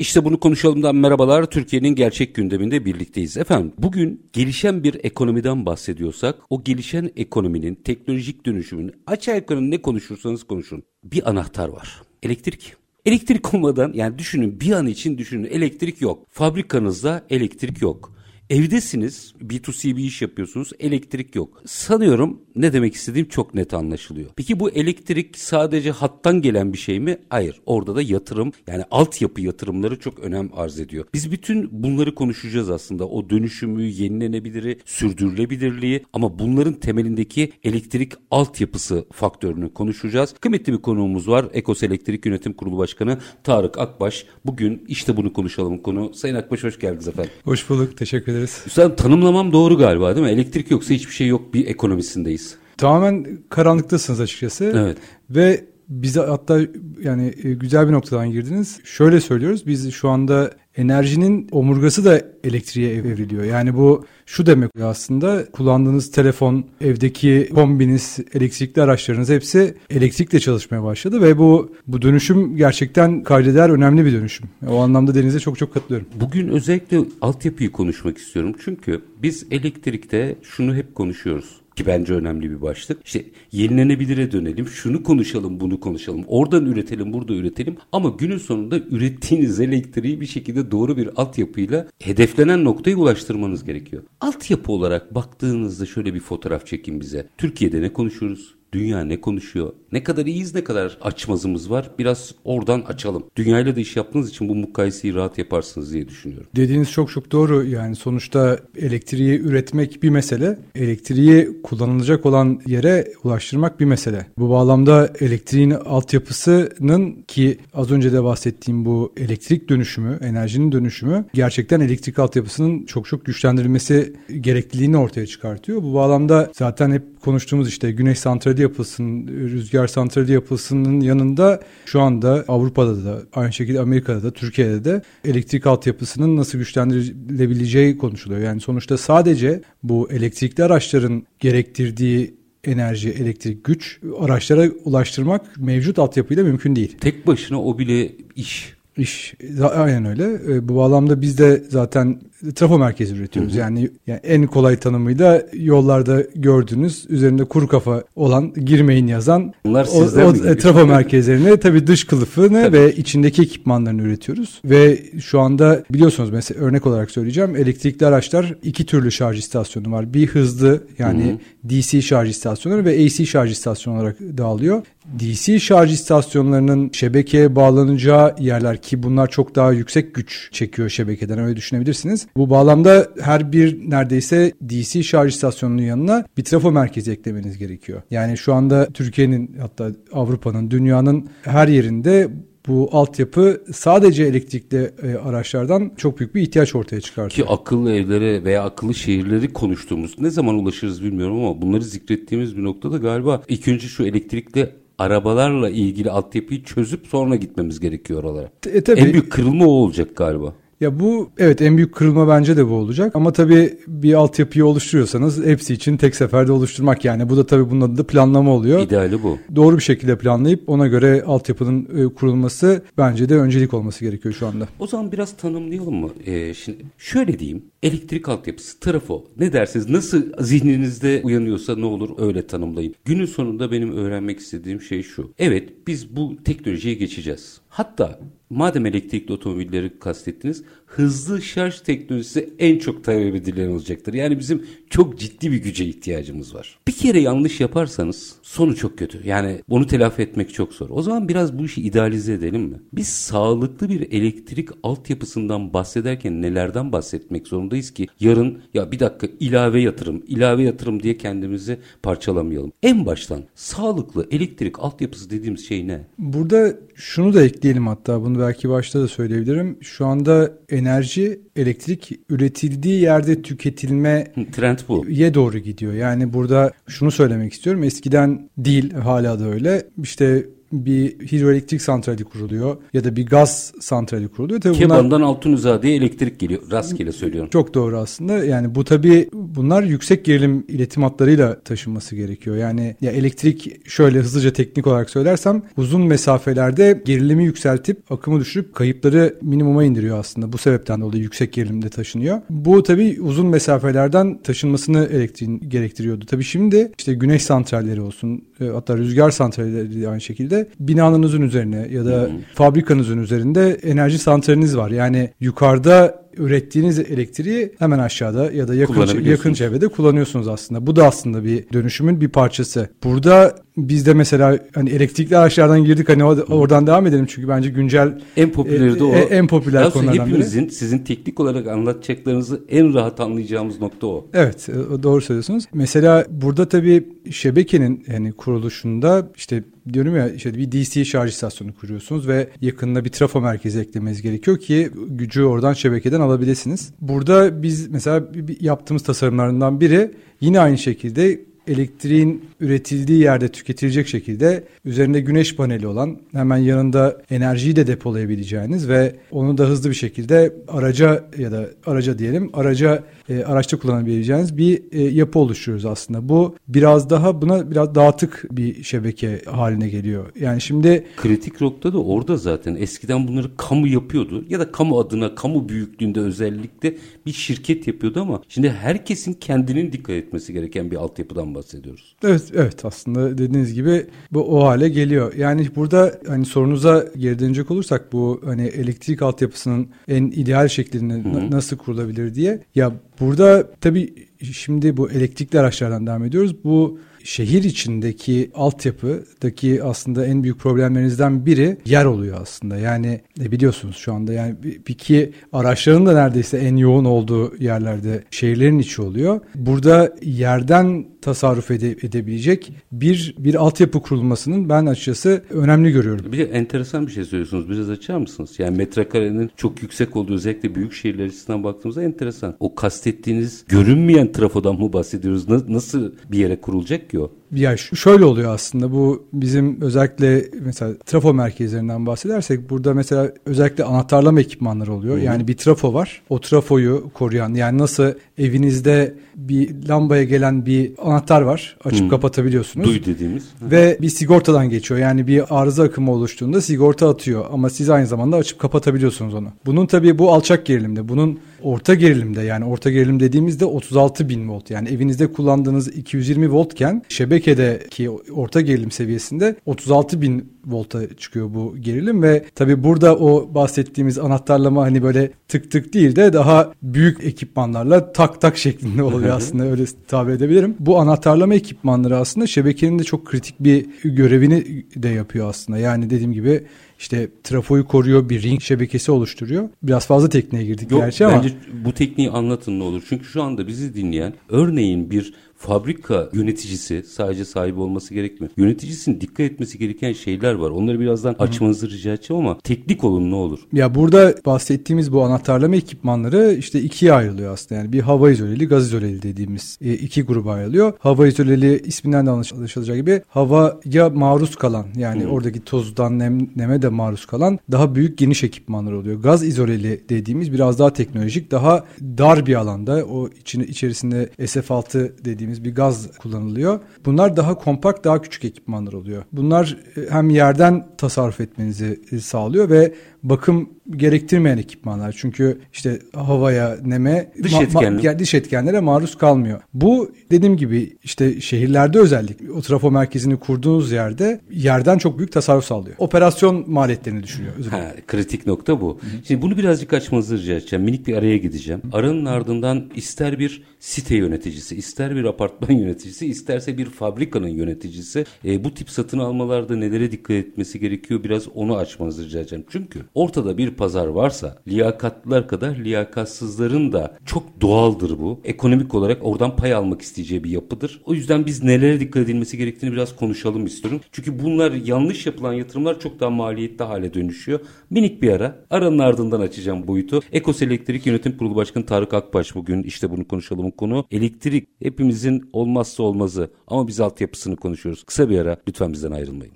İşte bunu konuşalımdan merhabalar. Türkiye'nin gerçek gündeminde birlikteyiz. Efendim bugün gelişen bir ekonomiden bahsediyorsak o gelişen ekonominin teknolojik dönüşümün açığa yukarı ne konuşursanız konuşun bir anahtar var. Elektrik. Elektrik olmadan yani düşünün bir an için düşünün elektrik yok. Fabrikanızda elektrik yok. Evdesiniz, B2C bir iş yapıyorsunuz, elektrik yok. Sanıyorum ne demek istediğim çok net anlaşılıyor. Peki bu elektrik sadece hattan gelen bir şey mi? Hayır. Orada da yatırım yani altyapı yatırımları çok önem arz ediyor. Biz bütün bunları konuşacağız aslında. O dönüşümü, yenilenebiliri, sürdürülebilirliği ama bunların temelindeki elektrik altyapısı faktörünü konuşacağız. Kıymetli bir konuğumuz var. Ekos Elektrik Yönetim Kurulu Başkanı Tarık Akbaş. Bugün işte bunu konuşalım konu. Sayın Akbaş hoş geldiniz efendim. Hoş bulduk. Teşekkür ederiz. Sen tanımlamam doğru galiba değil mi? Elektrik yoksa hiçbir şey yok bir ekonomisindeyiz. Tamamen karanlıktasınız açıkçası. Evet. Ve bize hatta yani e, güzel bir noktadan girdiniz. Şöyle söylüyoruz. Biz şu anda enerjinin omurgası da elektriğe evriliyor. Yani bu şu demek aslında kullandığınız telefon, evdeki kombiniz, elektrikli araçlarınız hepsi elektrikle çalışmaya başladı ve bu bu dönüşüm gerçekten kaydeder önemli bir dönüşüm. O anlamda Deniz'e çok çok katılıyorum. Bugün özellikle altyapıyı konuşmak istiyorum. Çünkü biz elektrikte şunu hep konuşuyoruz ki bence önemli bir başlık. İşte yenilenebilire dönelim, şunu konuşalım, bunu konuşalım. Oradan üretelim, burada üretelim. Ama günün sonunda ürettiğiniz elektriği bir şekilde doğru bir altyapıyla hedeflenen noktaya ulaştırmanız gerekiyor. Altyapı olarak baktığınızda şöyle bir fotoğraf çekin bize. Türkiye'de ne konuşuyoruz? Dünya ne konuşuyor? Ne kadar iyiyiz, ne kadar açmazımız var? Biraz oradan açalım. Dünyayla da iş yaptığınız için bu mukayeseyi rahat yaparsınız diye düşünüyorum. Dediğiniz çok çok doğru. Yani sonuçta elektriği üretmek bir mesele. Elektriği kullanılacak olan yere ulaştırmak bir mesele. Bu bağlamda elektriğin altyapısının ki az önce de bahsettiğim bu elektrik dönüşümü, enerjinin dönüşümü gerçekten elektrik altyapısının çok çok güçlendirilmesi gerekliliğini ortaya çıkartıyor. Bu bağlamda zaten hep konuştuğumuz işte güneş santrali yapılsın, rüzgar santrali yapılsının yanında şu anda Avrupa'da da aynı şekilde Amerika'da da Türkiye'de de elektrik altyapısının nasıl güçlendirilebileceği konuşuluyor. Yani sonuçta sadece bu elektrikli araçların gerektirdiği enerji, elektrik, güç araçlara ulaştırmak mevcut altyapıyla mümkün değil. Tek başına o bile iş. İş aynen öyle. Bu bağlamda biz de zaten trafo merkezi üretiyoruz. Hı hı. Yani, yani en kolay tanımıyla yollarda gördüğünüz üzerinde kuru kafa olan girmeyin yazan Bunlar o, o e, trafo merkezlerine tabii dış kılıfını tabii. ve içindeki ekipmanlarını üretiyoruz. Ve şu anda biliyorsunuz mesela örnek olarak söyleyeceğim elektrikli araçlar iki türlü şarj istasyonu var. Bir hızlı yani hı hı. DC şarj istasyonları ve AC şarj istasyonu olarak dağılıyor. DC şarj istasyonlarının şebekeye bağlanacağı yerler ki bunlar çok daha yüksek güç çekiyor şebekeden öyle düşünebilirsiniz. Bu bağlamda her bir neredeyse DC şarj istasyonunun yanına bir trafo merkezi eklemeniz gerekiyor. Yani şu anda Türkiye'nin hatta Avrupa'nın, dünyanın her yerinde bu altyapı sadece elektrikli e, araçlardan çok büyük bir ihtiyaç ortaya çıkartıyor. Ki akıllı evlere veya akıllı şehirleri konuştuğumuz ne zaman ulaşırız bilmiyorum ama bunları zikrettiğimiz bir noktada galiba ilk önce şu elektrikli arabalarla ilgili altyapıyı çözüp sonra gitmemiz gerekiyor oralara. E, tabii. En büyük kırılma o olacak galiba. Ya bu evet en büyük kırılma bence de bu olacak. Ama tabii bir altyapıyı oluşturuyorsanız hepsi için tek seferde oluşturmak yani. Bu da tabii bunun adı da planlama oluyor. İdeali bu. Doğru bir şekilde planlayıp ona göre altyapının e, kurulması bence de öncelik olması gerekiyor şu anda. O zaman biraz tanımlayalım mı? Ee, şimdi şöyle diyeyim. Elektrik altyapısı, trafo ne dersiniz? Nasıl zihninizde uyanıyorsa ne olur öyle tanımlayın. Günün sonunda benim öğrenmek istediğim şey şu. Evet biz bu teknolojiye geçeceğiz. Hatta madem elektrikli otomobilleri kastettiniz hızlı şarj teknolojisi en çok talep edilen olacaktır. Yani bizim çok ciddi bir güce ihtiyacımız var. Bir kere yanlış yaparsanız sonu çok kötü. Yani bunu telafi etmek çok zor. O zaman biraz bu işi idealize edelim mi? Biz sağlıklı bir elektrik altyapısından bahsederken nelerden bahsetmek zorundayız ki yarın ya bir dakika ilave yatırım, ilave yatırım diye kendimizi parçalamayalım. En baştan sağlıklı elektrik altyapısı dediğimiz şey ne? Burada şunu da ekleyelim hatta bunu Onu belki başta da söyleyebilirim. Şu anda enerji, elektrik üretildiği yerde tüketilme trend bu. Ye doğru gidiyor. Yani burada şunu söylemek istiyorum. Eskiden değil hala da öyle. İşte bir hidroelektrik santrali kuruluyor ya da bir gaz santrali kuruluyor. Tabii Keban'dan bunlar, Altunizade'ye elektrik geliyor. Rastgele söylüyorum. Çok doğru aslında. Yani bu tabii bunlar yüksek gerilim iletim hatlarıyla taşınması gerekiyor. Yani ya elektrik şöyle hızlıca teknik olarak söylersem uzun mesafelerde gerilimi yükseltip akımı düşürüp kayıpları minimuma indiriyor aslında. Bu sebepten dolayı yüksek gerilimde taşınıyor. Bu tabii uzun mesafelerden taşınmasını elektriğin gerektiriyordu. Tabii şimdi işte güneş santralleri olsun hatta rüzgar santralleri de aynı şekilde binanızın üzerine ya da fabrikanızın üzerinde enerji santraliniz var. Yani yukarıda ürettiğiniz elektriği hemen aşağıda ya da yakın yakın çevrede kullanıyorsunuz aslında. Bu da aslında bir dönüşümün bir parçası. Burada biz de mesela hani elektrikli araçlardan girdik hani oradan devam edelim çünkü bence güncel en popüleri de o. E, en popüler Aslında konulardan hepimizin biri. sizin teknik olarak anlatacaklarınızı en rahat anlayacağımız nokta o. Evet, e, doğru söylüyorsunuz. Mesela burada tabii şebekenin yani kuruluşunda işte diyorum ya işte bir DC şarj istasyonu kuruyorsunuz ve yakında bir trafo merkezi eklemeniz gerekiyor ki gücü oradan şebekeden alabilirsiniz. Burada biz mesela yaptığımız tasarımlarından biri yine aynı şekilde elektriğin üretildiği yerde tüketilecek şekilde üzerinde güneş paneli olan hemen yanında enerjiyi de depolayabileceğiniz ve onu da hızlı bir şekilde araca ya da araca diyelim araca e, araçta kullanabileceğiniz bir e, yapı oluşturuyoruz aslında. Bu biraz daha buna biraz dağıtık bir şebeke haline geliyor. Yani şimdi kritik nokta da orada zaten eskiden bunları kamu yapıyordu ya da kamu adına kamu büyüklüğünde özellikle bir şirket yapıyordu ama şimdi herkesin kendinin dikkat etmesi gereken bir altyapıdan bahsediyoruz. Evet evet aslında dediğiniz gibi bu o hale geliyor. Yani burada hani sorunuza geri dönecek olursak bu hani elektrik altyapısının en ideal şeklinde nasıl kurulabilir diye ya Burada tabii şimdi bu elektrikli araçlardan devam ediyoruz. Bu şehir içindeki altyapıdaki aslında en büyük problemlerinizden biri yer oluyor aslında. Yani e, biliyorsunuz şu anda yani bir ki araçların da neredeyse en yoğun olduğu yerlerde şehirlerin içi oluyor. Burada yerden tasarruf ede, edebilecek bir bir altyapı kurulmasının ben açıkçası önemli görüyorum. Bir de enteresan bir şey söylüyorsunuz. Biraz açar mısınız? Yani metrekarenin çok yüksek olduğu özellikle büyük şehirler açısından baktığımızda enteresan. O kastettiğiniz görünmeyen trafodan mı bahsediyoruz? Nasıl bir yere kurulacak ki o? Ya şöyle oluyor aslında bu bizim özellikle mesela trafo merkezlerinden bahsedersek burada mesela özellikle anahtarlama ekipmanları oluyor. Hı-hı. Yani bir trafo var. O trafoyu koruyan yani nasıl evinizde bir lambaya gelen bir anahtar var. Açıp Hı-hı. kapatabiliyorsunuz. Duy dediğimiz. Hı-hı. Ve bir sigortadan geçiyor. Yani bir arıza akımı oluştuğunda sigorta atıyor ama siz aynı zamanda açıp kapatabiliyorsunuz onu. Bunun tabii bu alçak gerilimde. Bunun orta gerilimde yani orta gerilim dediğimizde 36 bin volt. Yani evinizde kullandığınız 220 voltken şebekedeki orta gerilim seviyesinde 36 bin volta çıkıyor bu gerilim ve tabi burada o bahsettiğimiz anahtarlama hani böyle tık tık değil de daha büyük ekipmanlarla tak tak şeklinde oluyor aslında öyle tabir edebilirim. Bu anahtarlama ekipmanları aslında şebekenin de çok kritik bir görevini de yapıyor aslında. Yani dediğim gibi işte trafoyu koruyor, bir ring şebekesi oluşturuyor. Biraz fazla tekniğe girdik Yok, gerçi ama. Bence bu tekniği anlatın ne olur. Çünkü şu anda bizi dinleyen örneğin bir fabrika yöneticisi sadece sahibi olması gerekmiyor. Yöneticisinin dikkat etmesi gereken şeyler var. Onları birazdan Hı-hı. açmanızı rica edeceğim ama teknik olun ne olur. Ya burada bahsettiğimiz bu anahtarlama ekipmanları işte ikiye ayrılıyor aslında. Yani bir hava izoleli, gaz izoleli dediğimiz e, iki gruba ayrılıyor. Hava izoleli isminden de anlaşılacağı gibi havaya maruz kalan yani Hı-hı. oradaki tozdan nem, neme de maruz kalan daha büyük geniş ekipmanlar oluyor. Gaz izoleli dediğimiz biraz daha teknolojik, daha dar bir alanda o içine, içerisinde SF6 dediğimiz dediğimiz bir gaz kullanılıyor. Bunlar daha kompakt, daha küçük ekipmanlar oluyor. Bunlar e, hem yerden tasarruf etmenizi e, sağlıyor ve bakım gerektirmeyen ekipmanlar. Çünkü işte havaya, neme, dış, etkenler. ma- dış etkenlere maruz kalmıyor. Bu dediğim gibi işte şehirlerde özellikle o trafo merkezini kurduğunuz yerde yerden çok büyük tasarruf sağlıyor. Operasyon maliyetlerini düşürüyor. Ha, kritik nokta bu. Hı-hı. Şimdi bunu birazcık açmanızı rica edeceğim. Minik bir araya gideceğim. Aranın ardından ister bir site yöneticisi, ister bir apartman yöneticisi, isterse bir fabrikanın yöneticisi. E, bu tip satın almalarda nelere dikkat etmesi gerekiyor biraz onu açmanızı rica edeceğim. Çünkü ortada bir pazar varsa liyakatlılar kadar liyakatsızların da çok doğaldır bu. Ekonomik olarak oradan pay almak isteyeceği bir yapıdır. O yüzden biz nelere dikkat edilmesi gerektiğini biraz konuşalım istiyorum. Çünkü bunlar yanlış yapılan yatırımlar çok daha maliyetli hale dönüşüyor. Minik bir ara. Aranın ardından açacağım boyutu. Ekos Elektrik Yönetim Kurulu Başkanı Tarık Akbaş bugün işte bunu konuşalım konu. Elektrik hepimizin olmazsa olmazı ama biz altyapısını konuşuyoruz. Kısa bir ara lütfen bizden ayrılmayın.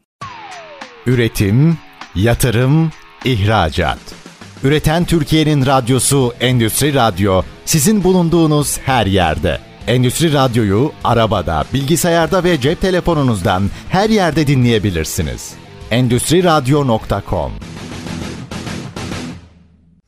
Üretim, yatırım, ihracat. Üreten Türkiye'nin radyosu Endüstri Radyo sizin bulunduğunuz her yerde. Endüstri Radyo'yu arabada, bilgisayarda ve cep telefonunuzdan her yerde dinleyebilirsiniz. Endüstri Radyo.com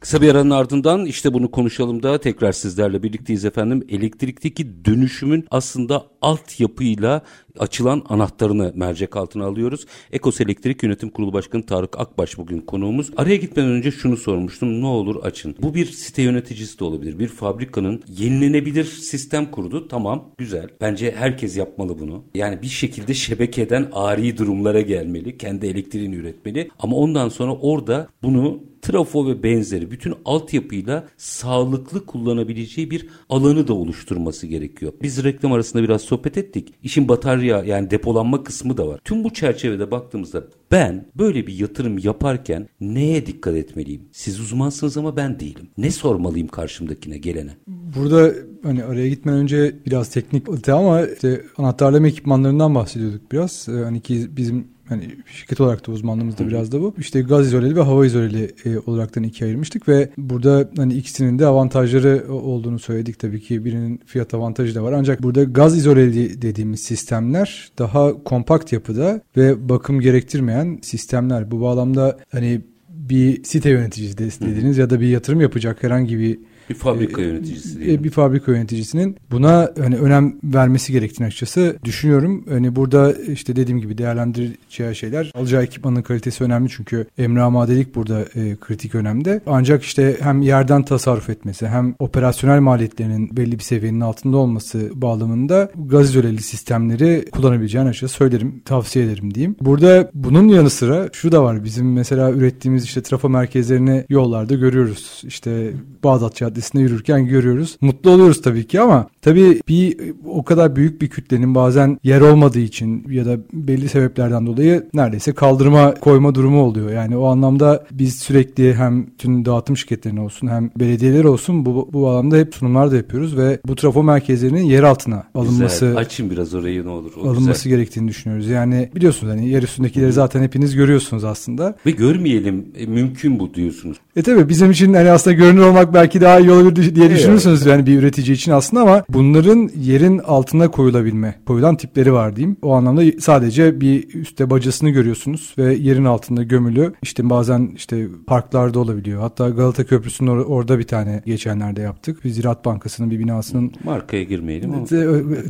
Kısa bir aranın ardından işte bunu konuşalım da tekrar sizlerle birlikteyiz efendim. Elektrikteki dönüşümün aslında altyapıyla açılan anahtarını mercek altına alıyoruz. Ekos Elektrik Yönetim Kurulu Başkanı Tarık Akbaş bugün konuğumuz. Araya gitmeden önce şunu sormuştum. Ne olur açın. Bu bir site yöneticisi de olabilir. Bir fabrikanın yenilenebilir sistem kurdu. Tamam güzel. Bence herkes yapmalı bunu. Yani bir şekilde şebekeden ari durumlara gelmeli. Kendi elektriğini üretmeli. Ama ondan sonra orada bunu trafo ve benzeri bütün altyapıyla sağlıklı kullanabileceği bir alanı da oluşturması gerekiyor. Biz reklam arasında biraz sohbet ettik. İşin batarya yani depolanma kısmı da var. Tüm bu çerçevede baktığımızda ben böyle bir yatırım yaparken neye dikkat etmeliyim? Siz uzmansınız ama ben değilim. Ne sormalıyım karşımdakine gelene? Burada hani araya gitmeden önce biraz teknik ama işte anahtarlama ekipmanlarından bahsediyorduk biraz. Hani ki bizim hani şirket olarak da uzmanlığımız da biraz da bu. İşte gaz izoleli ve hava izoleli e, olaraktan ikiye ayırmıştık ve burada hani ikisinin de avantajları olduğunu söyledik tabii ki. Birinin fiyat avantajı da var. Ancak burada gaz izoleli dediğimiz sistemler daha kompakt yapıda ve bakım gerektirmeyen sistemler. Bu bağlamda hani bir site yöneticisi dediğiniz ya da bir yatırım yapacak herhangi bir bir fabrika e, yöneticisi diyelim. Bir fabrika yöneticisinin buna hani önem vermesi gerektiğini açıkçası düşünüyorum. Hani burada işte dediğim gibi değerlendireceği şeyler alacağı ekipmanın kalitesi önemli çünkü emra madelik burada e, kritik önemde. Ancak işte hem yerden tasarruf etmesi hem operasyonel maliyetlerinin belli bir seviyenin altında olması bağlamında gaz izoleli sistemleri kullanabileceğini açıkçası söylerim, tavsiye ederim diyeyim. Burada bunun yanı sıra şu da var. Bizim mesela ürettiğimiz işte trafo merkezlerini yollarda görüyoruz. İşte Bağdat Caddesi Caddesi'nde yürürken görüyoruz. Mutlu oluyoruz tabii ki ama tabii bir o kadar büyük bir kütlenin bazen yer olmadığı için ya da belli sebeplerden dolayı neredeyse kaldırma koyma durumu oluyor. Yani o anlamda biz sürekli hem tüm dağıtım şirketlerine olsun hem belediyeler olsun bu, bu alanda hep sunumlar da yapıyoruz ve bu trafo merkezlerinin yer altına alınması güzel. açın biraz orayı ne olur. O alınması güzel. gerektiğini düşünüyoruz. Yani biliyorsunuz hani yer üstündekileri zaten hepiniz görüyorsunuz aslında. Ve görmeyelim e, mümkün bu diyorsunuz. E tabi bizim için hani aslında görünür olmak belki daha iyi olabilir diye düşünürsünüz yani bir üretici için aslında ama bunların yerin altına koyulabilme, koyulan tipleri var diyeyim. O anlamda sadece bir üstte bacasını görüyorsunuz ve yerin altında gömülü. İşte bazen işte parklarda olabiliyor. Hatta Galata Köprüsü'nün or- orada bir tane geçenlerde yaptık. Bir Ziraat Bankası'nın bir binasının markaya girmeyelim ama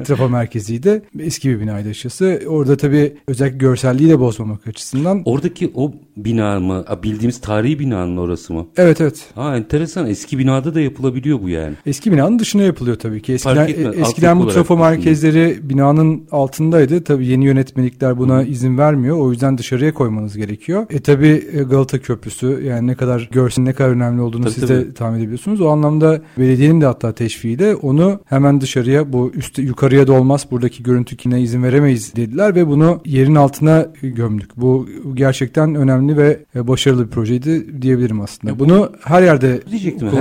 trafo merkeziydi. Eski bir binaydı açıkçası. Orada tabii özellikle görselliği de bozmamak açısından. Oradaki o bina mı? Bildiğimiz tarihi binanın orası mı? Evet evet. Ha enteresan. Eski binada da yapılabiliyor bu yani. Eski binanın dışına yapılıyor tabii ki. Eskiden, eskiden bu trafo merkezleri binanın altındaydı. Tabii yeni yönetmelikler buna Hı. izin vermiyor. O yüzden dışarıya koymanız gerekiyor. E tabii e, Galata Köprüsü yani ne kadar görsün ne kadar önemli olduğunu tabii, siz tabii. de tahmin edebiliyorsunuz. O anlamda belediyenin de hatta teşviğiyle onu hemen dışarıya bu üstte yukarıya da olmaz buradaki görüntü kine izin veremeyiz dediler ve bunu yerin altına gömdük. Bu gerçekten önemli ve e, başarılı bir projeydi diyebilirim aslında. Ya bunu her yerde. Her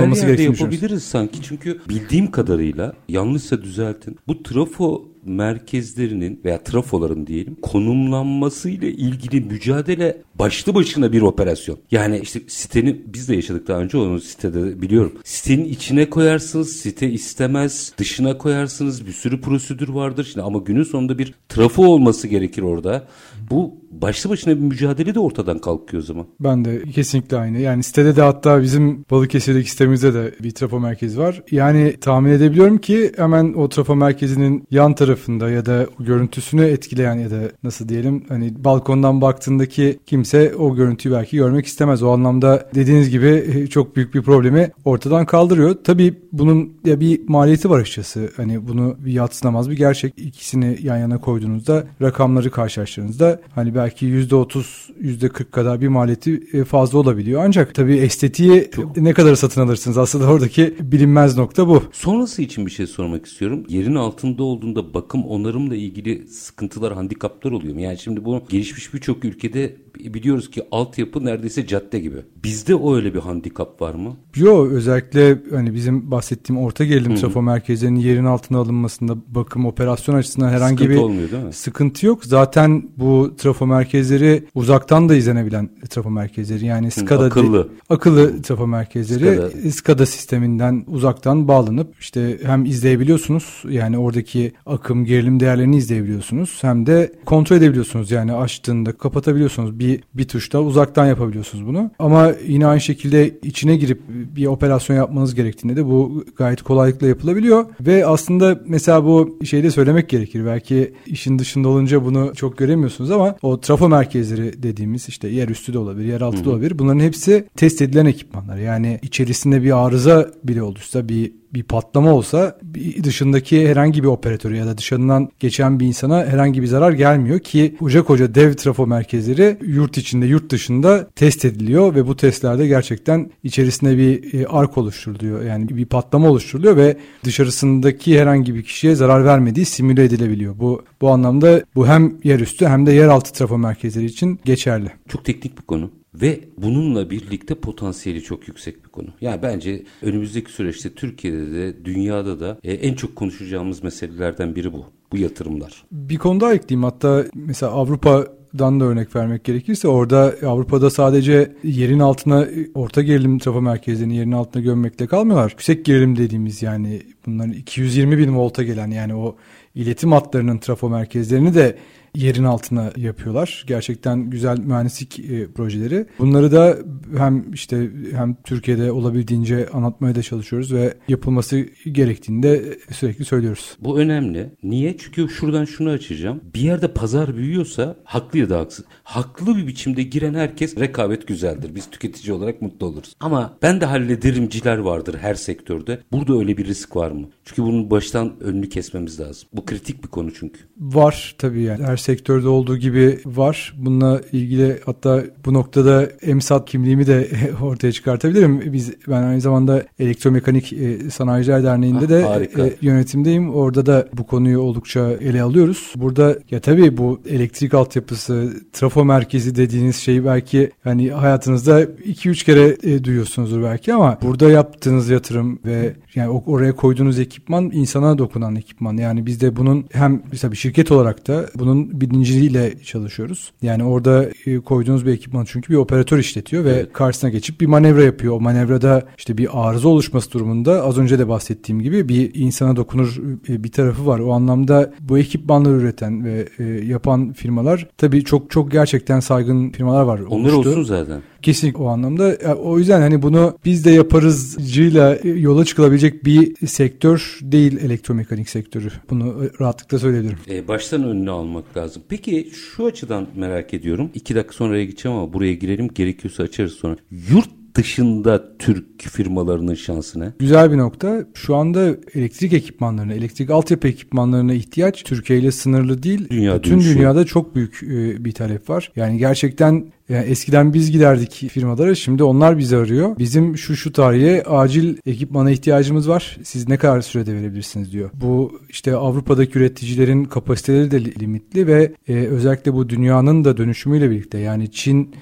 yerde yapabiliriz sanki çünkü bildiğim kadarıyla yanlışsa düzeltin. Bu trafo merkezlerinin veya trafoların diyelim konumlanmasıyla ilgili mücadele başlı başına bir operasyon. Yani işte sitenin biz de yaşadık daha önce onu sitede biliyorum. Sitenin içine koyarsınız site istemez dışına koyarsınız bir sürü prosedür vardır. Şimdi ama günün sonunda bir trafo olması gerekir orada. Bu başlı başına bir mücadele de ortadan kalkıyor o zaman. Ben de kesinlikle aynı. Yani sitede de hatta bizim Balıkesir'deki sitemizde de bir trafo merkezi var. Yani tahmin edebiliyorum ki hemen o trafo merkezinin yan tarafı tarafında ya da görüntüsünü etkileyen ya da nasıl diyelim hani balkondan baktığındaki kimse o görüntüyü belki görmek istemez. O anlamda dediğiniz gibi e, çok büyük bir problemi ortadan kaldırıyor. Tabii bunun ya bir maliyeti var açıkçası. Hani bunu bir yatsınamaz bir gerçek. İkisini yan yana koyduğunuzda rakamları karşılaştırdığınızda hani belki %30 %40 kadar bir maliyeti e, fazla olabiliyor. Ancak tabii estetiği çok. ne kadar satın alırsınız? Aslında oradaki bilinmez nokta bu. Sonrası için bir şey sormak istiyorum. Yerin altında olduğunda bakım onarımla ilgili sıkıntılar, handikaplar oluyor mu? Yani şimdi bu gelişmiş birçok ülkede biliyoruz ki altyapı neredeyse cadde gibi. Bizde öyle bir handikap var mı? Yok özellikle hani bizim bahsettiğim orta gerilim Hı-hı. trafo merkezlerinin yerin altına alınmasında bakım operasyon açısından herhangi sıkıntı bir olmuyor, değil mi? sıkıntı yok. Zaten bu trafo merkezleri uzaktan da izlenebilen trafo merkezleri yani SCADA akıllı akıllı trafo merkezleri SCADA. SCADA sisteminden uzaktan bağlanıp işte hem izleyebiliyorsunuz yani oradaki akım gerilim değerlerini izleyebiliyorsunuz hem de kontrol edebiliyorsunuz yani açtığında kapatabiliyorsunuz. Bir bir, tuşta uzaktan yapabiliyorsunuz bunu. Ama yine aynı şekilde içine girip bir operasyon yapmanız gerektiğinde de bu gayet kolaylıkla yapılabiliyor. Ve aslında mesela bu şeyde söylemek gerekir. Belki işin dışında olunca bunu çok göremiyorsunuz ama o trafo merkezleri dediğimiz işte yer üstü de olabilir, yer altı da olabilir. Bunların hepsi test edilen ekipmanlar. Yani içerisinde bir arıza bile olursa bir bir patlama olsa dışındaki herhangi bir operatöre ya da dışarından geçen bir insana herhangi bir zarar gelmiyor ki koca koca dev trafo merkezleri yurt içinde yurt dışında test ediliyor ve bu testlerde gerçekten içerisinde bir e, ark oluşturuluyor. Yani bir patlama oluşturuluyor ve dışarısındaki herhangi bir kişiye zarar vermediği simüle edilebiliyor. Bu bu anlamda bu hem yerüstü hem de yeraltı trafo merkezleri için geçerli. Çok teknik bir konu. Ve bununla birlikte potansiyeli çok yüksek bir konu. Yani bence önümüzdeki süreçte Türkiye'de de dünyada da e, en çok konuşacağımız meselelerden biri bu. Bu yatırımlar. Bir konu daha ekleyeyim. Hatta mesela Avrupa dan da örnek vermek gerekirse orada Avrupa'da sadece yerin altına orta gerilim trafo merkezlerini yerin altına gömmekle kalmıyorlar. Yüksek gerilim dediğimiz yani bunların 220 bin volta gelen yani o iletim hatlarının trafo merkezlerini de yerin altına yapıyorlar. Gerçekten güzel mühendislik e, projeleri. Bunları da hem işte hem Türkiye'de olabildiğince anlatmaya da çalışıyoruz ve yapılması gerektiğini de sürekli söylüyoruz. Bu önemli. Niye? Çünkü şuradan şunu açacağım. Bir yerde pazar büyüyorsa haklı ya da haksız. Haklı bir biçimde giren herkes rekabet güzeldir. Biz tüketici olarak mutlu oluruz. Ama ben de hallederimciler vardır her sektörde. Burada öyle bir risk var mı? Çünkü bunun baştan önünü kesmemiz lazım. Bu kritik bir konu çünkü. Var tabii yani. Her sektörde olduğu gibi var. Bununla ilgili hatta bu noktada emsat kimliğimi de ortaya çıkartabilirim. Biz ben aynı zamanda Elektromekanik e, Sanayiciler Derneği'nde ah, de e, yönetimdeyim. Orada da bu konuyu oldukça ele alıyoruz. Burada ya tabii bu elektrik altyapısı, trafo merkezi dediğiniz şey belki hani hayatınızda 2-3 kere e, duyuyorsunuzdur belki ama burada yaptığınız yatırım ve yani oraya koyduğunuz ekipman insana dokunan ekipman. Yani biz de bunun hem mesela bir şirket olarak da bunun bilinciyle çalışıyoruz. Yani orada e, koyduğunuz bir ekipman çünkü bir operatör işletiyor ve evet. karşısına geçip bir manevra yapıyor. O manevrada işte bir arıza oluşması durumunda az önce de bahsettiğim gibi bir insana dokunur e, bir tarafı var. O anlamda bu ekipmanları üreten ve e, yapan firmalar tabii çok çok gerçekten saygın firmalar var. Onlar oluştu. olsun zaten. Kesinlikle o anlamda. O yüzden hani bunu biz de yaparızcıyla yola çıkılabilecek bir sektör değil elektromekanik sektörü. Bunu rahatlıkla söyleyebilirim. Ee, baştan önüne almak lazım. Peki şu açıdan merak ediyorum. İki dakika sonraya gideceğim ama buraya girelim. Gerekiyorsa açarız sonra. Yurt dışında Türk firmalarının şansına? Güzel bir nokta. Şu anda elektrik ekipmanlarına, elektrik altyapı ekipmanlarına ihtiyaç Türkiye ile sınırlı değil. Dünya Tüm dünyada çok büyük e, bir talep var. Yani gerçekten yani eskiden biz giderdik firmalara şimdi onlar bizi arıyor. Bizim şu şu tarihe acil ekipmana ihtiyacımız var. Siz ne kadar sürede verebilirsiniz diyor. Bu işte Avrupa'daki üreticilerin kapasiteleri de limitli ve e, özellikle bu dünyanın da dönüşümüyle birlikte yani Çin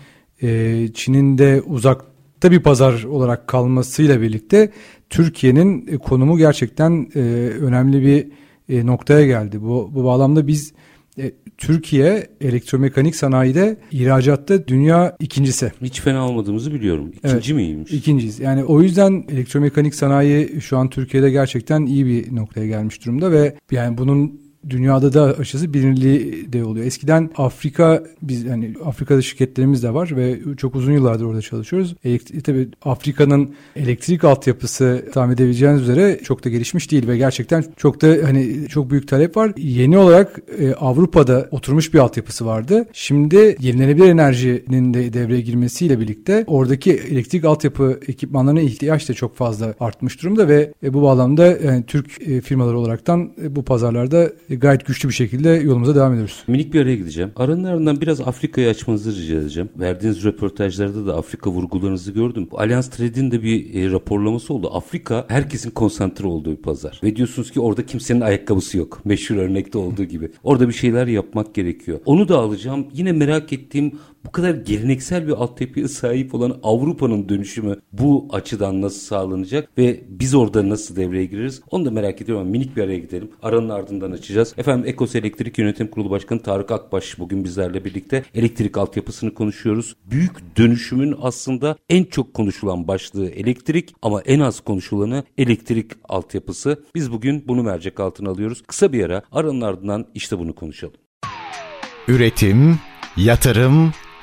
e, Çin'in de uzak bir pazar olarak kalmasıyla birlikte Türkiye'nin e, konumu gerçekten e, önemli bir e, noktaya geldi. Bu, bu bağlamda biz e, Türkiye elektromekanik sanayide ihracatta dünya ikincisi. Hiç fena olmadığımızı biliyorum. İkinci evet, miymiş? İkinciyiz. Yani o yüzden elektromekanik sanayi şu an Türkiye'de gerçekten iyi bir noktaya gelmiş durumda ve yani bunun dünyada da aşısı bilinirliği de oluyor. Eskiden Afrika biz yani Afrika'da şirketlerimiz de var ve çok uzun yıllardır orada çalışıyoruz. Elektrik, tabii Afrika'nın elektrik altyapısı tahmin edebileceğiniz üzere çok da gelişmiş değil ve gerçekten çok da hani çok büyük talep var. Yeni olarak e, Avrupa'da oturmuş bir altyapısı vardı. Şimdi yenilenebilir enerjinin de devreye girmesiyle birlikte oradaki elektrik altyapı ekipmanlarına ihtiyaç da çok fazla artmış durumda ve e, bu bağlamda yani Türk e, firmaları olaraktan e, bu pazarlarda e, gayet güçlü bir şekilde yolumuza devam ediyoruz. Minik bir araya gideceğim. Aranın ardından biraz Afrika'yı açmanızı rica edeceğim. Verdiğiniz röportajlarda da Afrika vurgularınızı gördüm. Allianz Trade'in de bir e, raporlaması oldu. Afrika herkesin konsantre olduğu bir pazar. Ve diyorsunuz ki orada kimsenin ayakkabısı yok. Meşhur örnekte olduğu gibi. Orada bir şeyler yapmak gerekiyor. Onu da alacağım. Yine merak ettiğim bu kadar geleneksel bir altyapıya sahip olan Avrupa'nın dönüşümü bu açıdan nasıl sağlanacak ve biz orada nasıl devreye gireriz onu da merak ediyorum ama minik bir araya gidelim. Aranın ardından açacağız. Efendim Ekos Elektrik Yönetim Kurulu Başkanı Tarık Akbaş bugün bizlerle birlikte elektrik altyapısını konuşuyoruz. Büyük dönüşümün aslında en çok konuşulan başlığı elektrik ama en az konuşulanı elektrik altyapısı. Biz bugün bunu mercek altına alıyoruz. Kısa bir ara aranın ardından işte bunu konuşalım. Üretim, yatırım,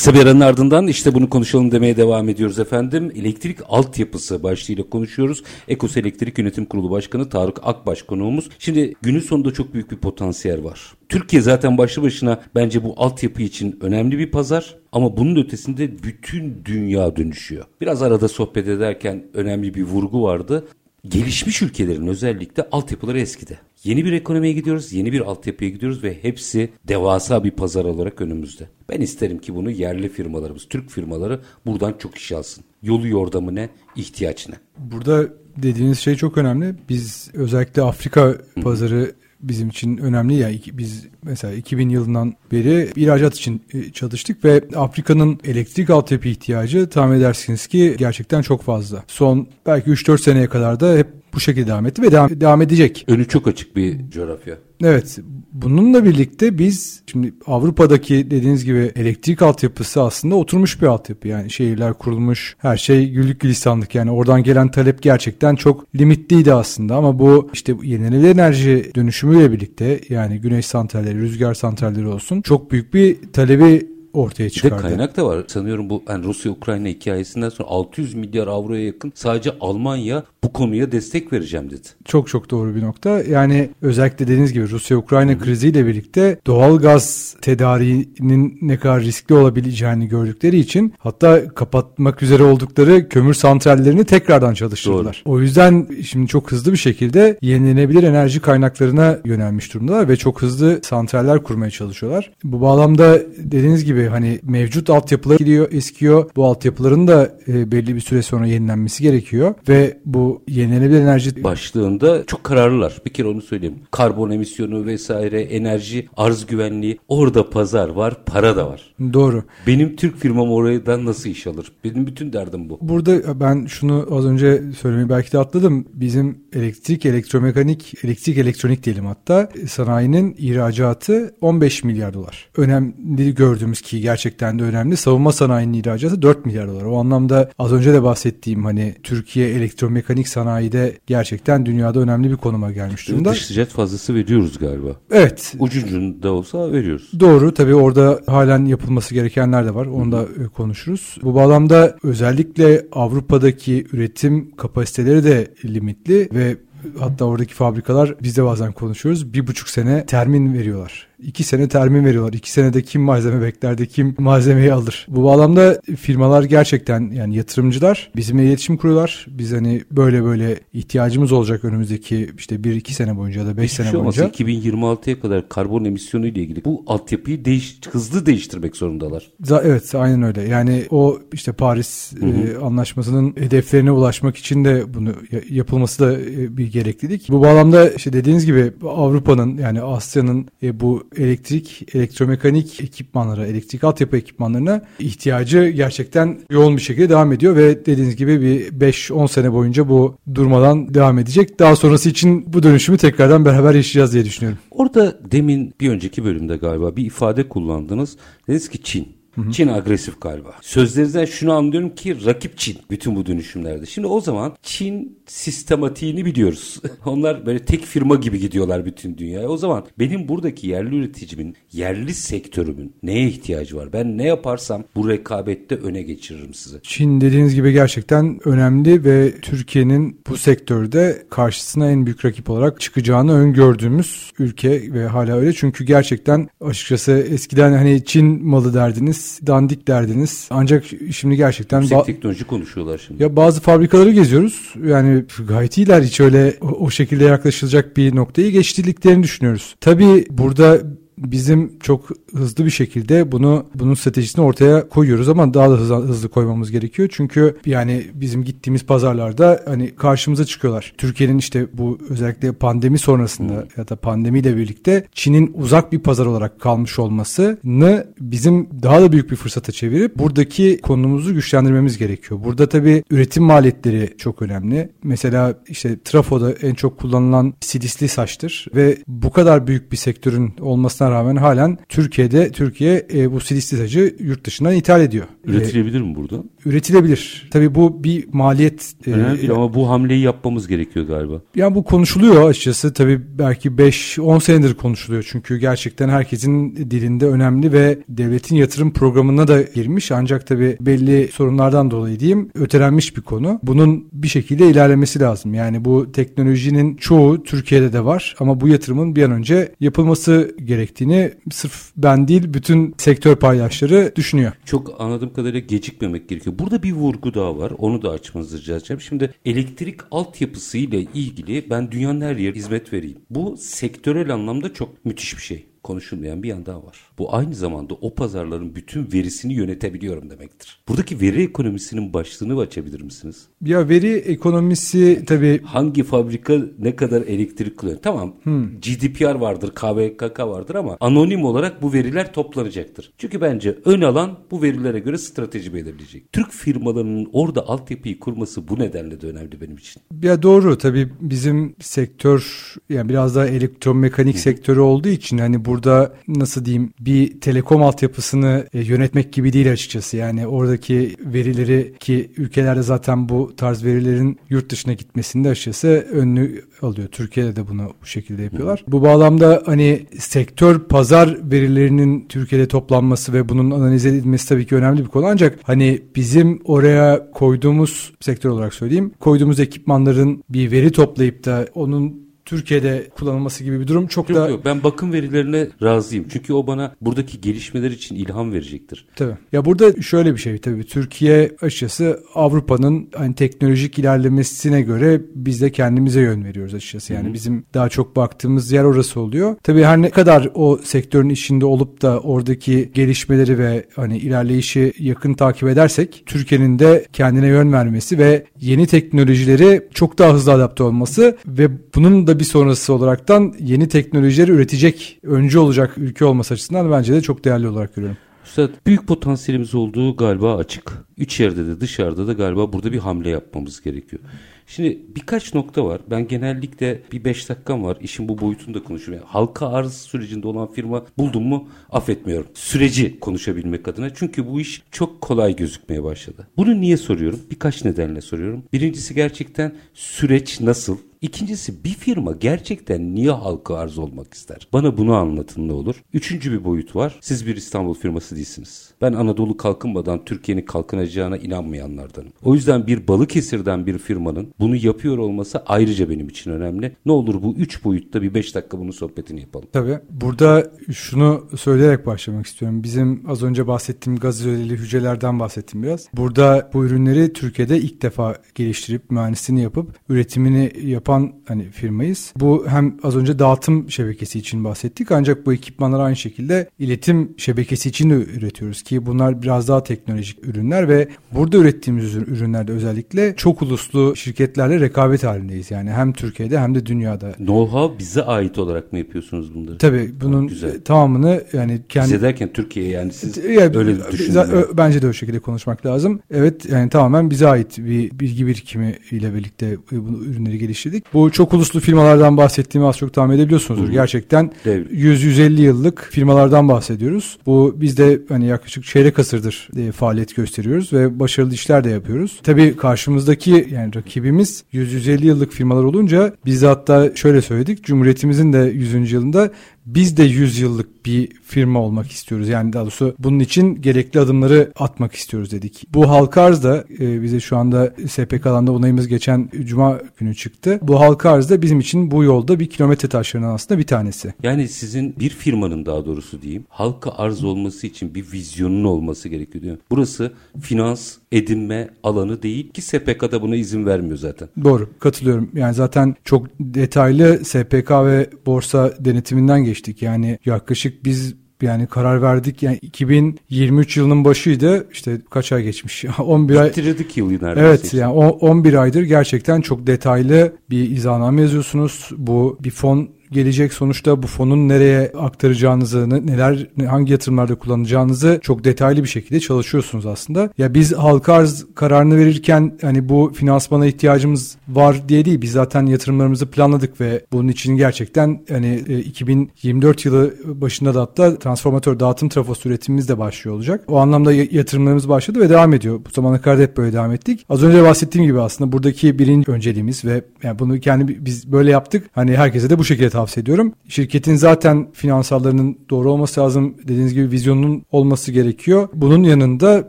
Kısa bir aranın ardından işte bunu konuşalım demeye devam ediyoruz efendim. Elektrik altyapısı başlığıyla konuşuyoruz. Ekos Elektrik Yönetim Kurulu Başkanı Tarık Akbaş konuğumuz. Şimdi günün sonunda çok büyük bir potansiyel var. Türkiye zaten başlı başına bence bu altyapı için önemli bir pazar. Ama bunun ötesinde bütün dünya dönüşüyor. Biraz arada sohbet ederken önemli bir vurgu vardı. Gelişmiş ülkelerin özellikle altyapıları eskide. Yeni bir ekonomiye gidiyoruz, yeni bir altyapıya gidiyoruz ve hepsi devasa bir pazar olarak önümüzde. Ben isterim ki bunu yerli firmalarımız, Türk firmaları buradan çok iş alsın. Yolu yordamı ne, ihtiyaç ne? Burada dediğiniz şey çok önemli. Biz özellikle Afrika pazarı bizim için önemli ya. Biz mesela 2000 yılından beri ihracat için e, çalıştık ve Afrika'nın elektrik altyapı ihtiyacı tahmin edersiniz ki gerçekten çok fazla. Son belki 3-4 seneye kadar da hep bu şekilde devam etti ve devam, devam edecek. Önü çok açık bir coğrafya. Evet. Bununla birlikte biz şimdi Avrupa'daki dediğiniz gibi elektrik altyapısı aslında oturmuş bir altyapı. Yani şehirler kurulmuş, her şey güllük gülistanlık. Yani oradan gelen talep gerçekten çok limitliydi aslında. Ama bu işte yenilenebilir enerji dönüşümüyle birlikte yani güneş santralleri, rüzgar santralleri olsun çok büyük bir talebi ortaya çıkardı. Bir de kaynak da var. Sanıyorum bu yani Rusya-Ukrayna hikayesinden sonra 600 milyar avroya yakın sadece Almanya bu konuya destek vereceğim dedi. Çok çok doğru bir nokta. Yani özellikle dediğiniz gibi Rusya-Ukrayna kriziyle birlikte doğal gaz tedariğinin ne kadar riskli olabileceğini gördükleri için hatta kapatmak üzere oldukları kömür santrallerini tekrardan çalıştırdılar. Doğru. O yüzden şimdi çok hızlı bir şekilde yenilenebilir enerji kaynaklarına yönelmiş durumdalar ve çok hızlı santraller kurmaya çalışıyorlar. Bu bağlamda dediğiniz gibi hani mevcut altyapılar gidiyor, eskiyor. Bu altyapıların da e, belli bir süre sonra yenilenmesi gerekiyor ve bu yenilenebilir enerji başlığında çok kararlılar. Bir kere onu söyleyeyim. Karbon emisyonu vesaire, enerji, arz güvenliği. Orada pazar var, para da var. Doğru. Benim Türk firmam oradan nasıl iş alır? Benim bütün derdim bu. Burada ben şunu az önce söylemeyi belki de atladım. Bizim elektrik, elektromekanik, elektrik, elektronik diyelim hatta sanayinin ihracatı 15 milyar dolar. Önemli gördüğümüz ki gerçekten de önemli. Savunma sanayinin ihracatı 4 milyar dolar. O anlamda az önce de bahsettiğim hani Türkiye elektromekanik sanayide gerçekten dünyada önemli bir konuma gelmiş durumda. Dış ticaret fazlası veriyoruz galiba. Evet. Ucuncunda olsa veriyoruz. Doğru. Tabii orada halen yapılması gerekenler de var. Onu da e, konuşuruz. Bu bağlamda özellikle Avrupa'daki üretim kapasiteleri de limitli ve hatta oradaki fabrikalar biz de bazen konuşuyoruz. Bir buçuk sene termin veriyorlar. İki sene termin veriyorlar. İki senede kim malzeme bekler de kim malzemeyi alır. Bu bağlamda firmalar gerçekten yani yatırımcılar bizimle iletişim kuruyorlar. Biz hani böyle böyle ihtiyacımız olacak önümüzdeki işte bir iki sene boyunca ya da beş sene şey boyunca. 2026'ya kadar karbon emisyonu ile ilgili bu altyapıyı değiş, hızlı değiştirmek zorundalar. Evet aynen öyle. Yani o işte Paris hı hı. E, anlaşmasının hedeflerine ulaşmak için de bunu yapılması da e, bir gereklilik. Bu bağlamda işte dediğiniz gibi Avrupa'nın yani Asya'nın e, bu elektrik, elektromekanik ekipmanlara, elektrik altyapı ekipmanlarına ihtiyacı gerçekten yoğun bir şekilde devam ediyor ve dediğiniz gibi bir 5-10 sene boyunca bu durmadan devam edecek. Daha sonrası için bu dönüşümü tekrardan beraber yaşayacağız diye düşünüyorum. Orada demin bir önceki bölümde galiba bir ifade kullandınız. Dediniz ki Çin. Hı Çin agresif galiba. Sözlerinizden şunu anlıyorum ki rakip Çin bütün bu dönüşümlerde. Şimdi o zaman Çin sistematiğini biliyoruz. Onlar böyle tek firma gibi gidiyorlar bütün dünyaya. O zaman benim buradaki yerli üreticimin, yerli sektörümün neye ihtiyacı var? Ben ne yaparsam bu rekabette öne geçiririm sizi. Çin dediğiniz gibi gerçekten önemli ve Türkiye'nin bu sektörde karşısına en büyük rakip olarak çıkacağını öngördüğümüz ülke ve hala öyle. Çünkü gerçekten açıkçası eskiden hani Çin malı derdiniz, dandik derdiniz. Ancak şimdi gerçekten... Yüksek teknoloji konuşuyorlar şimdi. Ya bazı fabrikaları geziyoruz. Yani gayet iyiler. Hiç öyle o, o şekilde yaklaşılacak bir noktayı geçtirdiklerini düşünüyoruz. Tabii burada bizim çok hızlı bir şekilde bunu bunun stratejisini ortaya koyuyoruz ama daha da hızlı, hızlı koymamız gerekiyor. Çünkü yani bizim gittiğimiz pazarlarda hani karşımıza çıkıyorlar. Türkiye'nin işte bu özellikle pandemi sonrasında hmm. ya da pandemiyle birlikte Çin'in uzak bir pazar olarak kalmış olmasını bizim daha da büyük bir fırsata çevirip buradaki konumumuzu güçlendirmemiz gerekiyor. Burada tabii üretim maliyetleri çok önemli. Mesela işte trafoda en çok kullanılan silisli saçtır ve bu kadar büyük bir sektörün olmasına rağmen halen Türkiye'de Türkiye e, bu silisticacı yurt dışından ithal ediyor. Üretilebilir e, mi burada? Üretilebilir. Tabii bu bir maliyet. E, Önemli e, ama bu hamleyi yapmamız gerekiyor galiba. Yani bu konuşuluyor açıkçası. Tabii belki 5-10 senedir konuşuluyor. Çünkü gerçekten herkesin dilinde önemli ve devletin yatırım programına da girmiş. Ancak tabii belli sorunlardan dolayı diyeyim ötelenmiş bir konu. Bunun bir şekilde ilerlemesi lazım. Yani bu teknolojinin çoğu Türkiye'de de var ama bu yatırımın bir an önce yapılması gerektiği gerektiğini sırf ben değil bütün sektör paydaşları düşünüyor. Çok anladığım kadarıyla gecikmemek gerekiyor. Burada bir vurgu daha var. Onu da açmanızı rica edeceğim. Şimdi elektrik altyapısı ile ilgili ben dünyanın her yerine hizmet vereyim. Bu sektörel anlamda çok müthiş bir şey konuşulmayan bir yan daha var. Bu aynı zamanda o pazarların bütün verisini yönetebiliyorum demektir. Buradaki veri ekonomisinin başlığını açabilir misiniz? Ya veri ekonomisi tabii... Hangi fabrika ne kadar elektrik kullanıyor? Tamam hmm. GDPR vardır, KVKK vardır ama anonim olarak bu veriler toplanacaktır. Çünkü bence ön alan bu verilere göre strateji belirleyecek. Türk firmalarının orada altyapıyı kurması bu nedenle de önemli benim için. Ya doğru tabii bizim sektör yani biraz daha elektromekanik sektörü olduğu için hani burada nasıl diyeyim bir telekom altyapısını e, yönetmek gibi değil açıkçası. Yani oradaki verileri ki ülkelerde zaten bu tarz verilerin yurt dışına gitmesinde açıkçası önlü alıyor. Türkiye'de de bunu bu şekilde yapıyorlar. Bu bağlamda hani sektör pazar verilerinin Türkiye'de toplanması ve bunun analiz edilmesi tabii ki önemli bir konu. Ancak hani bizim oraya koyduğumuz sektör olarak söyleyeyim koyduğumuz ekipmanların bir veri toplayıp da onun Türkiye'de kullanılması gibi bir durum çok yok, da... Yok ben bakım verilerine razıyım. Çünkü o bana buradaki gelişmeler için ilham verecektir. Tabii. Ya burada şöyle bir şey tabii. Türkiye açıkçası Avrupa'nın hani teknolojik ilerlemesine göre biz de kendimize yön veriyoruz açıkçası. Yani Hı-hı. bizim daha çok baktığımız yer orası oluyor. Tabii her ne kadar o sektörün içinde olup da oradaki gelişmeleri ve hani ilerleyişi yakın takip edersek Türkiye'nin de kendine yön vermesi ve yeni teknolojileri çok daha hızlı adapte olması ve bunun da bir sonrası olaraktan yeni teknolojileri üretecek, öncü olacak ülke olması açısından bence de çok değerli olarak görüyorum. Üstad büyük potansiyelimiz olduğu galiba açık. Üç yerde de dışarıda da galiba burada bir hamle yapmamız gerekiyor. Şimdi birkaç nokta var. Ben genellikle bir beş dakikam var. İşin bu boyutunu da konuşuyorum. Yani halka arz sürecinde olan firma buldum mu affetmiyorum. Süreci konuşabilmek adına. Çünkü bu iş çok kolay gözükmeye başladı. Bunu niye soruyorum? Birkaç nedenle soruyorum. Birincisi gerçekten süreç nasıl? İkincisi bir firma gerçekten niye halka arz olmak ister? Bana bunu anlatın ne olur. Üçüncü bir boyut var. Siz bir İstanbul firması değilsiniz. Ben Anadolu kalkınmadan Türkiye'nin kalkınacağına inanmayanlardanım. O yüzden bir Balıkesir'den bir firmanın bunu yapıyor olması ayrıca benim için önemli. Ne olur bu üç boyutta bir beş dakika bunun sohbetini yapalım. Tabii. Burada şunu söyleyerek başlamak istiyorum. Bizim az önce bahsettiğim gaz izoleli hücrelerden bahsettim biraz. Burada bu ürünleri Türkiye'de ilk defa geliştirip mühendisliğini yapıp üretimini yapan yapan hani firmayız. Bu hem az önce dağıtım şebekesi için bahsettik ancak bu ekipmanlar aynı şekilde iletim şebekesi için de üretiyoruz ki bunlar biraz daha teknolojik ürünler ve burada ürettiğimiz ürünlerde özellikle çok uluslu şirketlerle rekabet halindeyiz. Yani hem Türkiye'de hem de dünyada. Know-how bize ait olarak mı yapıyorsunuz bunları? Tabii bunun Güzel. tamamını yani kendi... Bize derken Türkiye yani siz yani, öyle düşünün. Bence de o şekilde konuşmak lazım. Evet yani tamamen bize ait bir bilgi birikimi ile birlikte bu ürünleri geliştirdik. Bu çok uluslu firmalardan bahsettiğimi az çok tahmin edebiliyorsunuzdur. Hı-hı. Gerçekten 100-150 yıllık firmalardan bahsediyoruz. Bu biz de hani yaklaşık çeyrek asırdır e, faaliyet gösteriyoruz ve başarılı işler de yapıyoruz. Tabii karşımızdaki yani rakibimiz 100-150 yıllık firmalar olunca biz de hatta şöyle söyledik. Cumhuriyetimizin de 100. yılında biz de 100 yıllık bir firma olmak istiyoruz. Yani daha doğrusu bunun için gerekli adımları atmak istiyoruz dedik. Bu halka arz da e, bize şu anda SPK'dan da onayımız geçen Cuma günü çıktı. Bu halka arz da bizim için bu yolda bir kilometre taşlarından aslında bir tanesi. Yani sizin bir firmanın daha doğrusu diyeyim halka arz olması için bir vizyonun olması gerekiyor. Burası finans edinme alanı değil ki SPK'da buna izin vermiyor zaten. Doğru katılıyorum. Yani zaten çok detaylı SPK ve borsa denetiminden geçtik. Yani yaklaşık biz yani karar verdik yani 2023 yılının başıydı işte kaç ay geçmiş 11 ay bitirdik yılı neredeyse. Evet yani 11 aydır gerçekten çok detaylı bir izahname yazıyorsunuz bu bir fon gelecek sonuçta bu fonun nereye aktaracağınızı, neler hangi yatırımlarda kullanacağınızı çok detaylı bir şekilde çalışıyorsunuz aslında. Ya biz halka arz kararını verirken hani bu finansmana ihtiyacımız var diye değil. Biz zaten yatırımlarımızı planladık ve bunun için gerçekten hani 2024 e, yılı başında da hatta transformatör dağıtım trafosu üretimimiz de başlıyor olacak. O anlamda yatırımlarımız başladı ve devam ediyor. Bu zamana kadar hep böyle devam ettik. Az önce bahsettiğim gibi aslında buradaki birinci önceliğimiz ve yani bunu kendi biz böyle yaptık. Hani herkese de bu şekilde tavsiye ediyorum. Şirketin zaten finansallarının doğru olması lazım. Dediğiniz gibi vizyonun olması gerekiyor. Bunun yanında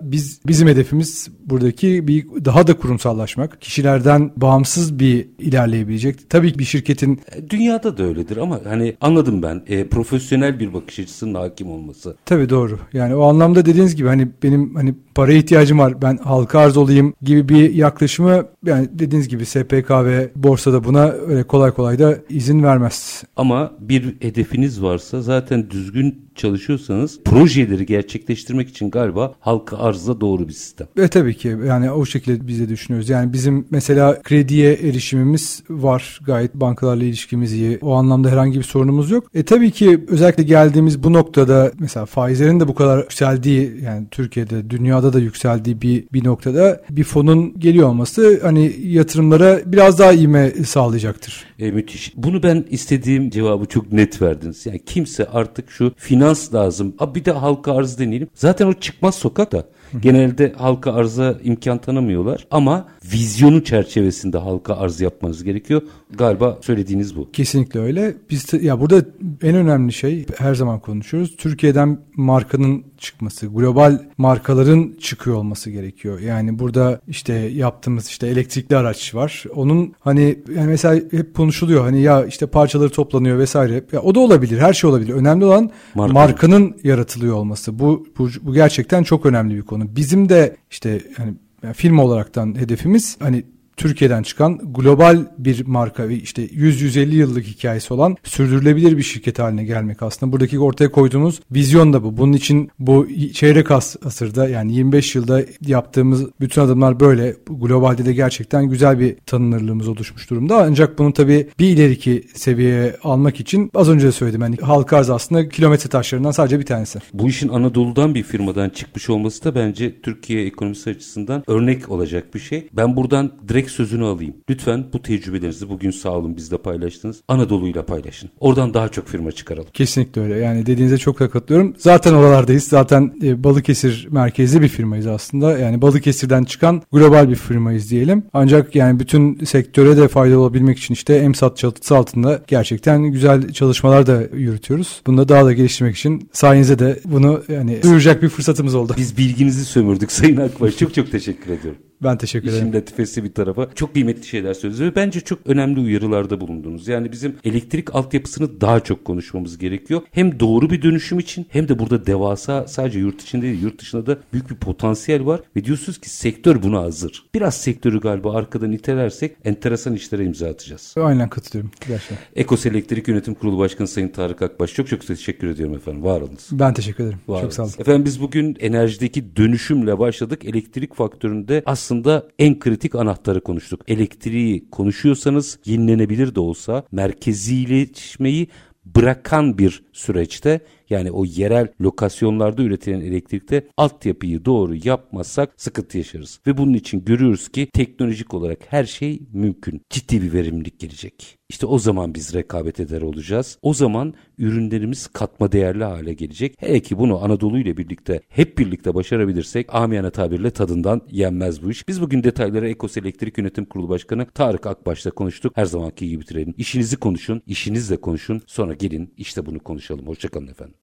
biz bizim hedefimiz buradaki bir daha da kurumsallaşmak. Kişilerden bağımsız bir ilerleyebilecek. Tabii ki bir şirketin e, dünyada da öyledir ama hani anladım ben. E, profesyonel bir bakış açısının hakim olması. Tabii doğru. Yani o anlamda dediğiniz gibi hani benim hani para ihtiyacım var. Ben halka arz olayım gibi bir yaklaşımı yani dediğiniz gibi SPK ve borsada buna öyle kolay kolay da izin vermez. Ama bir hedefiniz varsa zaten düzgün çalışıyorsanız projeleri gerçekleştirmek için galiba halka arzda doğru bir sistem. Ve tabii ki yani o şekilde biz de düşünüyoruz. Yani bizim mesela krediye erişimimiz var. Gayet bankalarla ilişkimiz iyi. O anlamda herhangi bir sorunumuz yok. E tabii ki özellikle geldiğimiz bu noktada mesela faizlerin de bu kadar yükseldiği yani Türkiye'de dünyada da yükseldiği bir bir noktada bir fonun geliyor olması hani yatırımlara biraz daha ivme sağlayacaktır. E, müthiş. Bunu ben istediğim cevabı çok net verdiniz. Yani kimse artık şu finans lazım. A, bir de halka arz deneyelim. Zaten o çıkmaz sokak da. Genelde halka arza imkan tanımıyorlar ama vizyonu çerçevesinde halka arz yapmanız gerekiyor. Galiba söylediğiniz bu. Kesinlikle öyle. Biz ya burada en önemli şey her zaman konuşuyoruz. Türkiye'den markanın çıkması, global markaların çıkıyor olması gerekiyor. Yani burada işte yaptığımız işte elektrikli araç var. Onun hani yani mesela hep konuşuluyor hani ya işte parçaları toplanıyor vesaire. Ya o da olabilir. Her şey olabilir. Önemli olan Marka. markanın yaratılıyor olması. Bu, bu bu gerçekten çok önemli bir konu. Bizim de işte hani yani firma olaraktan hedefimiz hani Türkiye'den çıkan global bir marka ve işte 100-150 yıllık hikayesi olan sürdürülebilir bir şirket haline gelmek aslında. Buradaki ortaya koyduğumuz vizyon da bu. Bunun için bu çeyrek asırda yani 25 yılda yaptığımız bütün adımlar böyle. Globalde de gerçekten güzel bir tanınırlığımız oluşmuş durumda. Ancak bunu tabii bir ileriki seviyeye almak için az önce de söyledim. Yani halka arz aslında kilometre taşlarından sadece bir tanesi. Bu işin Anadolu'dan bir firmadan çıkmış olması da bence Türkiye ekonomisi açısından örnek olacak bir şey. Ben buradan direkt sözünü alayım. Lütfen bu tecrübelerinizi bugün sağ olun bizle paylaştınız. Anadolu'yla paylaşın. Oradan daha çok firma çıkaralım. Kesinlikle öyle. Yani dediğinize çok da katılıyorum. Zaten oralardayız. Zaten e, Balıkesir merkezli bir firmayız aslında. Yani Balıkesir'den çıkan global bir firmayız diyelim. Ancak yani bütün sektöre de faydalı olabilmek için işte EMSAT çatısı altında gerçekten güzel çalışmalar da yürütüyoruz. Bunu da daha da geliştirmek için sayenizde de bunu yani duyuracak bir fırsatımız oldu. Biz bilginizi sömürdük Sayın Akbaş. çok çok teşekkür ediyorum. Ben teşekkür ederim. İşin latifesi bir tarafa. Çok kıymetli şeyler söylediniz ve bence çok önemli uyarılarda bulundunuz. Yani bizim elektrik altyapısını daha çok konuşmamız gerekiyor. Hem doğru bir dönüşüm için hem de burada devasa sadece yurt içinde değil yurt dışında da büyük bir potansiyel var ve diyorsunuz ki sektör buna hazır. Biraz sektörü galiba arkadan itelersek enteresan işlere imza atacağız. Aynen katılıyorum. Gerçekten. Ekos Elektrik Yönetim Kurulu Başkanı Sayın Tarık Akbaş çok çok teşekkür ediyorum efendim. Var olunuz. Ben teşekkür ederim. Var Çok sağ olun. olunuz. Efendim biz bugün enerjideki dönüşümle başladık. Elektrik faktöründe aslında en kritik anahtarı konuştuk. Elektriği konuşuyorsanız yenilenebilir de olsa merkezileşmeyi bırakan bir süreçte yani o yerel lokasyonlarda üretilen elektrikte altyapıyı doğru yapmazsak sıkıntı yaşarız. Ve bunun için görüyoruz ki teknolojik olarak her şey mümkün. Ciddi bir verimlilik gelecek. İşte o zaman biz rekabet eder olacağız. O zaman ürünlerimiz katma değerli hale gelecek. Hele ki bunu Anadolu ile birlikte hep birlikte başarabilirsek amiyane tabirle tadından yenmez bu iş. Biz bugün detayları Ekos Elektrik Yönetim Kurulu Başkanı Tarık Akbaş'la konuştuk. Her zamanki gibi bitirelim. İşinizi konuşun, işinizle konuşun. Sonra gelin işte bunu konuşalım. Hoşçakalın efendim.